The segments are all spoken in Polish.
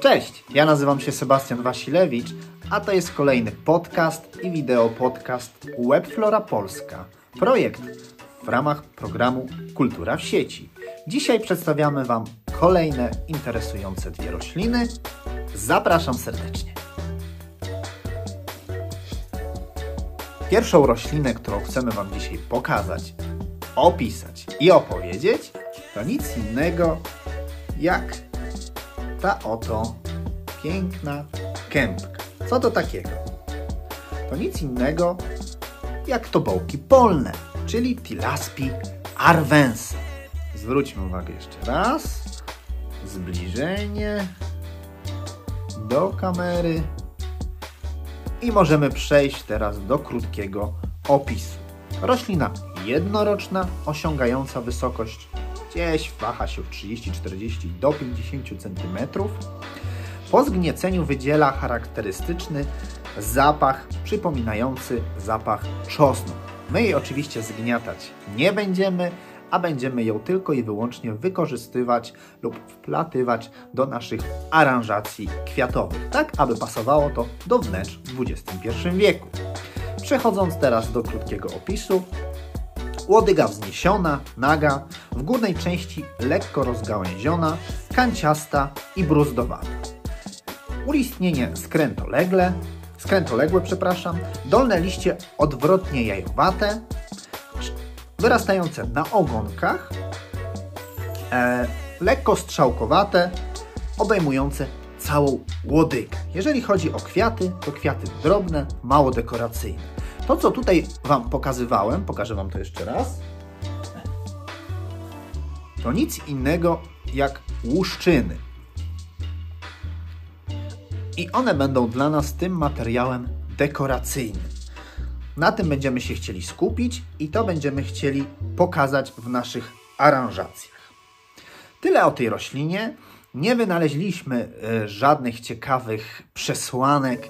Cześć, ja nazywam się Sebastian Wasilewicz, a to jest kolejny podcast i wideo podcast Webflora Polska. Projekt w ramach programu Kultura w sieci. Dzisiaj przedstawiamy Wam kolejne interesujące dwie rośliny. Zapraszam serdecznie. Pierwszą roślinę, którą chcemy Wam dzisiaj pokazać, opisać i opowiedzieć, to nic innego jak ta oto piękna kępka. Co to takiego? To nic innego jak tobołki polne, czyli Tilaspi arvense. Zwróćmy uwagę jeszcze raz. Zbliżenie do kamery. I możemy przejść teraz do krótkiego opisu. Roślina jednoroczna, osiągająca wysokość gdzieś waha się w 30-40 do 50 cm. Po zgnieceniu wydziela charakterystyczny zapach przypominający zapach czosnu. My jej oczywiście zgniatać nie będziemy, a będziemy ją tylko i wyłącznie wykorzystywać lub wplatywać do naszych aranżacji kwiatowych, tak aby pasowało to do wnętrz w XXI wieku. Przechodząc teraz do krótkiego opisu, łodyga wzniesiona, naga, w górnej części lekko rozgałęziona, kanciasta i bruzdowata. Ulistnienie skrętolegle, skrętoległe, przepraszam, dolne liście odwrotnie jajowate, wyrastające na ogonkach, e, lekko strzałkowate, obejmujące całą łodygę. Jeżeli chodzi o kwiaty, to kwiaty drobne, mało dekoracyjne. To, co tutaj Wam pokazywałem, pokażę Wam to jeszcze raz, to nic innego jak łuszczyny. I one będą dla nas tym materiałem dekoracyjnym. Na tym będziemy się chcieli skupić i to będziemy chcieli pokazać w naszych aranżacjach. Tyle o tej roślinie. Nie wynaleźliśmy e, żadnych ciekawych przesłanek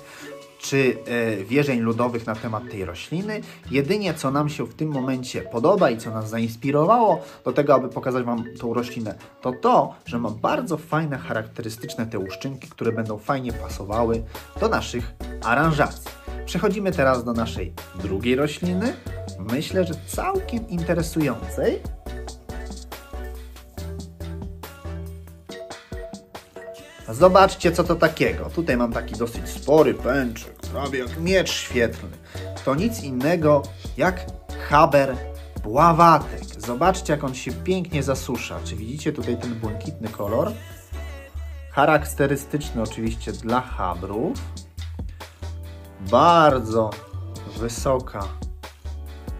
czy e, wierzeń ludowych na temat tej rośliny. Jedynie co nam się w tym momencie podoba i co nas zainspirowało do tego, aby pokazać Wam tą roślinę, to to, że ma bardzo fajne, charakterystyczne te łuszczynki, które będą fajnie pasowały do naszych aranżacji. Przechodzimy teraz do naszej drugiej rośliny. Myślę, że całkiem interesującej. Zobaczcie, co to takiego. Tutaj mam taki dosyć spory pęczek, prawie jak miecz świetlny. To nic innego jak haber bławatek. Zobaczcie, jak on się pięknie zasusza. Czy widzicie tutaj ten błękitny kolor? Charakterystyczny oczywiście dla habrów. Bardzo wysoka,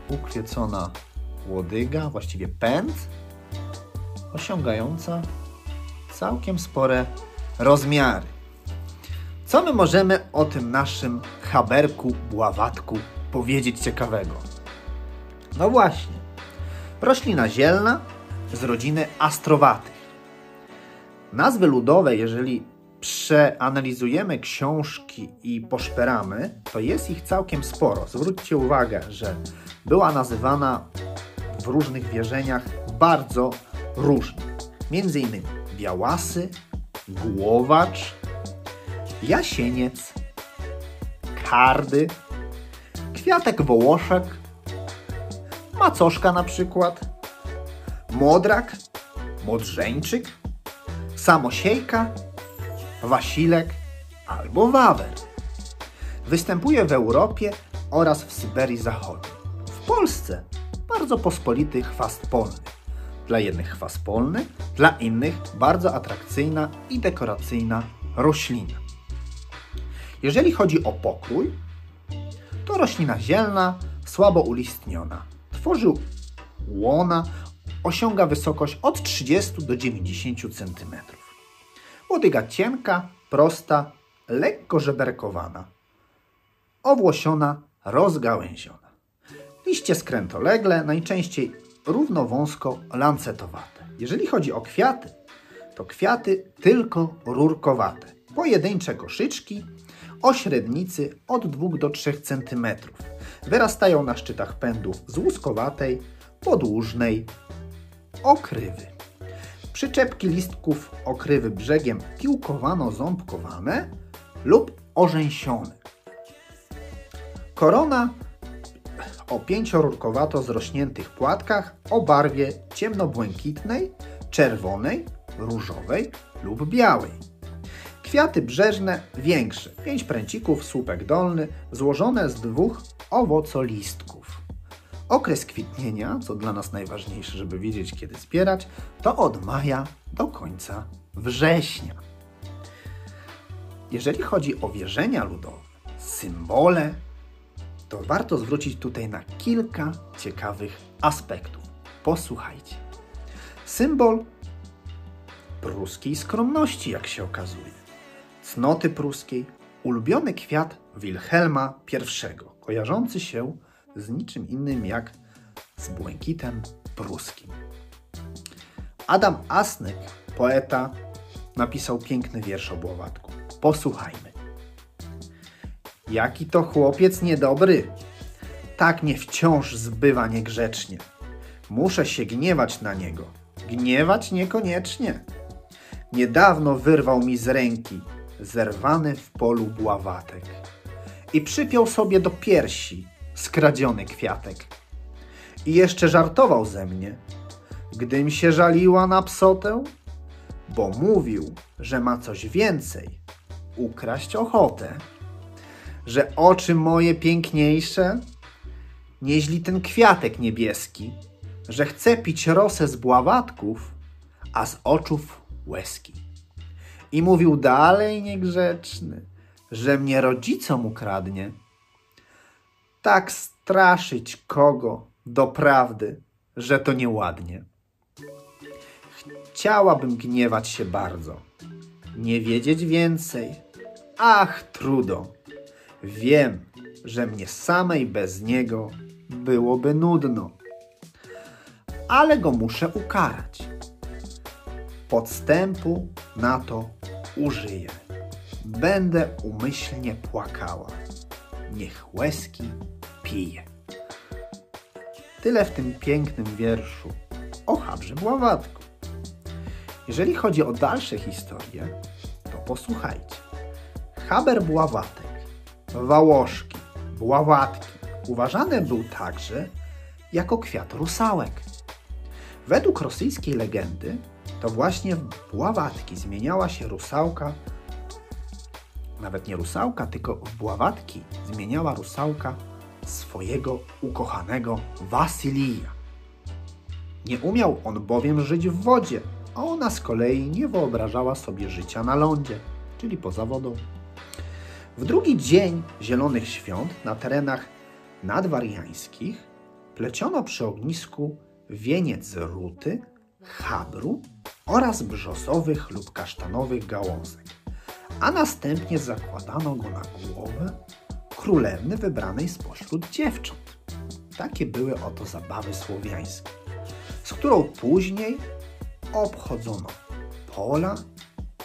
ukwiecona łodyga, właściwie pęd, osiągająca całkiem spore rozmiary. Co my możemy o tym naszym haberku, bławatku powiedzieć ciekawego? No właśnie, roślina zielna z rodziny astrowatych. Nazwy ludowe, jeżeli przeanalizujemy książki i poszperamy, to jest ich całkiem sporo. Zwróćcie uwagę, że była nazywana w różnych wierzeniach bardzo różnie. Między innymi białasy, głowacz, jasieniec, kardy, kwiatek wołoszek, macoszka na przykład, modrak, modrzeńczyk, samosiejka, wasilek albo wawer. Występuje w Europie oraz w Syberii Zachodniej. W Polsce bardzo pospolity chwast polny. Dla jednych chwast polny, dla innych bardzo atrakcyjna i dekoracyjna roślina. Jeżeli chodzi o pokrój, to roślina zielna, słabo ulistniona. Tworzy łona, osiąga wysokość od 30 do 90 cm. Łodyga cienka, prosta, lekko żeberkowana. Owłosiona, rozgałęziona. Liście skrętolegle, najczęściej równowąsko lancetowate. Jeżeli chodzi o kwiaty, to kwiaty tylko rurkowate. Pojedyncze koszyczki o średnicy od 2 do 3 cm. Wyrastają na szczytach pędów z łuskowatej, podłużnej okrywy. Przyczepki listków okrywy brzegiem piłkowano-ząbkowane lub orzęsione. Korona o pięciorurkowato zrośniętych płatkach o barwie ciemnobłękitnej, czerwonej, różowej lub białej. Kwiaty brzeżne większe, pięć pręcików, słupek dolny, złożone z dwóch owocolistków. Okres kwitnienia, co dla nas najważniejsze, żeby wiedzieć kiedy zbierać, to od maja do końca września. Jeżeli chodzi o wierzenia ludowe, symbole, to warto zwrócić tutaj na kilka ciekawych aspektów. Posłuchajcie. Symbol pruskiej skromności, jak się okazuje. Cnoty pruskiej, ulubiony kwiat Wilhelma I, kojarzący się z niczym innym jak z błękitem pruskim. Adam Asnyk, poeta, napisał piękny wiersz o Bławatku. Posłuchajmy. Jaki to chłopiec niedobry! Tak mnie wciąż zbywa niegrzecznie. Muszę się gniewać na niego. Gniewać niekoniecznie. Niedawno wyrwał mi z ręki zerwany w polu bławatek i przypiął sobie do piersi skradziony kwiatek. I jeszcze żartował ze mnie, gdym się żaliła na psotę, bo mówił, że ma coś więcej, ukraść ochotę, że oczy moje piękniejsze, nieźli ten kwiatek niebieski, że chce pić rosę z bławatków, a z oczów łezki. I mówił dalej niegrzeczny, że mnie rodzicom ukradnie. Tak straszyć kogo doprawdy, że to nieładnie. Chciałabym gniewać się bardzo, nie wiedzieć więcej. Ach, trudo. Wiem, że mnie samej bez niego byłoby nudno. Ale go muszę ukarać. Podstępu na to użyję. Będę umyślnie płakała. Niech łezki pije. Tyle w tym pięknym wierszu o Habrze Bławatku. Jeżeli chodzi o dalsze historie, to posłuchajcie. Haber Bławatek, Wałoszki, Bławatki uważany był także jako kwiat rusałek. Według rosyjskiej legendy to właśnie w Bławatki zmieniała się rusałka, nawet nie rusałka, tylko w Bławatki zmieniała rusałka swojego ukochanego Wasylija. Nie umiał on bowiem żyć w wodzie, a ona z kolei nie wyobrażała sobie życia na lądzie, czyli poza wodą. W drugi dzień Zielonych Świąt na terenach nadwariańskich pleciono przy ognisku wieniec ruty, chabru oraz brzozowych lub kasztanowych gałązek, a następnie zakładano go na głowę królewny wybranej spośród dziewcząt. Takie były oto zabawy słowiańskie, z którą później obchodzono pola,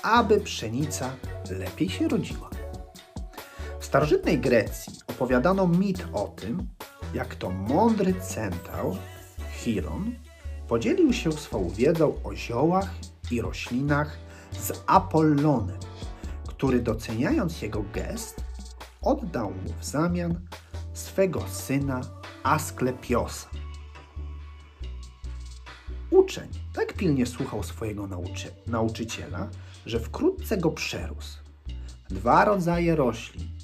aby pszenica lepiej się rodziła. Starożytnej Grecji opowiadano mit o tym, jak to mądry centaur Chiron podzielił się swą wiedzą o ziołach i roślinach z Apollonem, który doceniając jego gest, oddał mu w zamian swego syna Asklepiosa. Uczeń tak pilnie słuchał swojego nauczy nauczyciela, że wkrótce go przerósł. Dwa rodzaje roślin,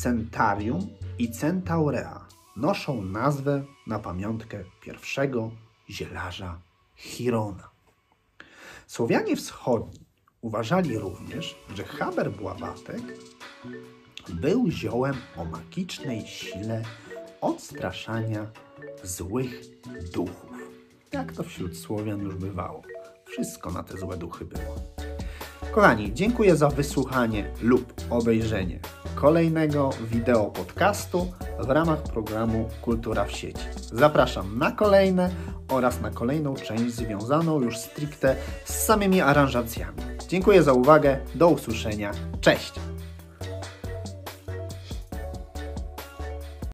Centarium i Centaurea, noszą nazwę na pamiątkę pierwszego zielarza Chirona. Słowianie wschodni uważali również, że Haber Bławatek był ziołem o magicznej sile odstraszania złych duchów. Jak to wśród Słowian już bywało. Wszystko na te złe duchy było. Kochani, dziękuję za wysłuchanie lub obejrzenie kolejnego wideo podcastu w ramach programu Kultura w sieci. Zapraszam na kolejne oraz na kolejną część związaną już stricte z samymi aranżacjami. Dziękuję za uwagę, do usłyszenia, cześć!